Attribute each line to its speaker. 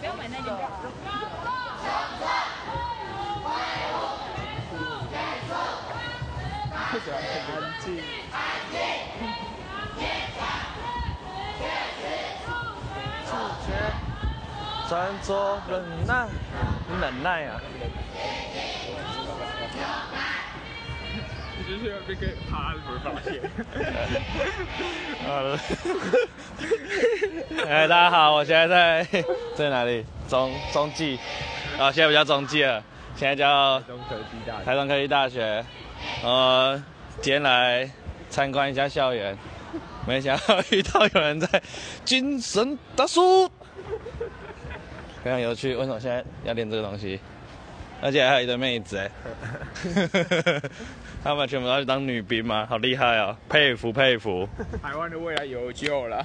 Speaker 1: 不要买那个。
Speaker 2: 不喜欢很安静。
Speaker 3: 穿着忍耐，忍耐啊！
Speaker 2: 你就是那个他不会发现。
Speaker 3: 哎，大家好，我现在在在哪里？中中继，啊，现在不叫中继了，现在叫
Speaker 2: 中科技大学。
Speaker 3: 台中科技大学。呃，今天来参观一下校园，没想到遇到有人在精神大叔，非常有趣。为什么现在要练这个东西？而且还有一堆妹子哎，他们全部都要去当女兵吗？好厉害哦，佩服佩服。
Speaker 2: 台湾的未来有救了。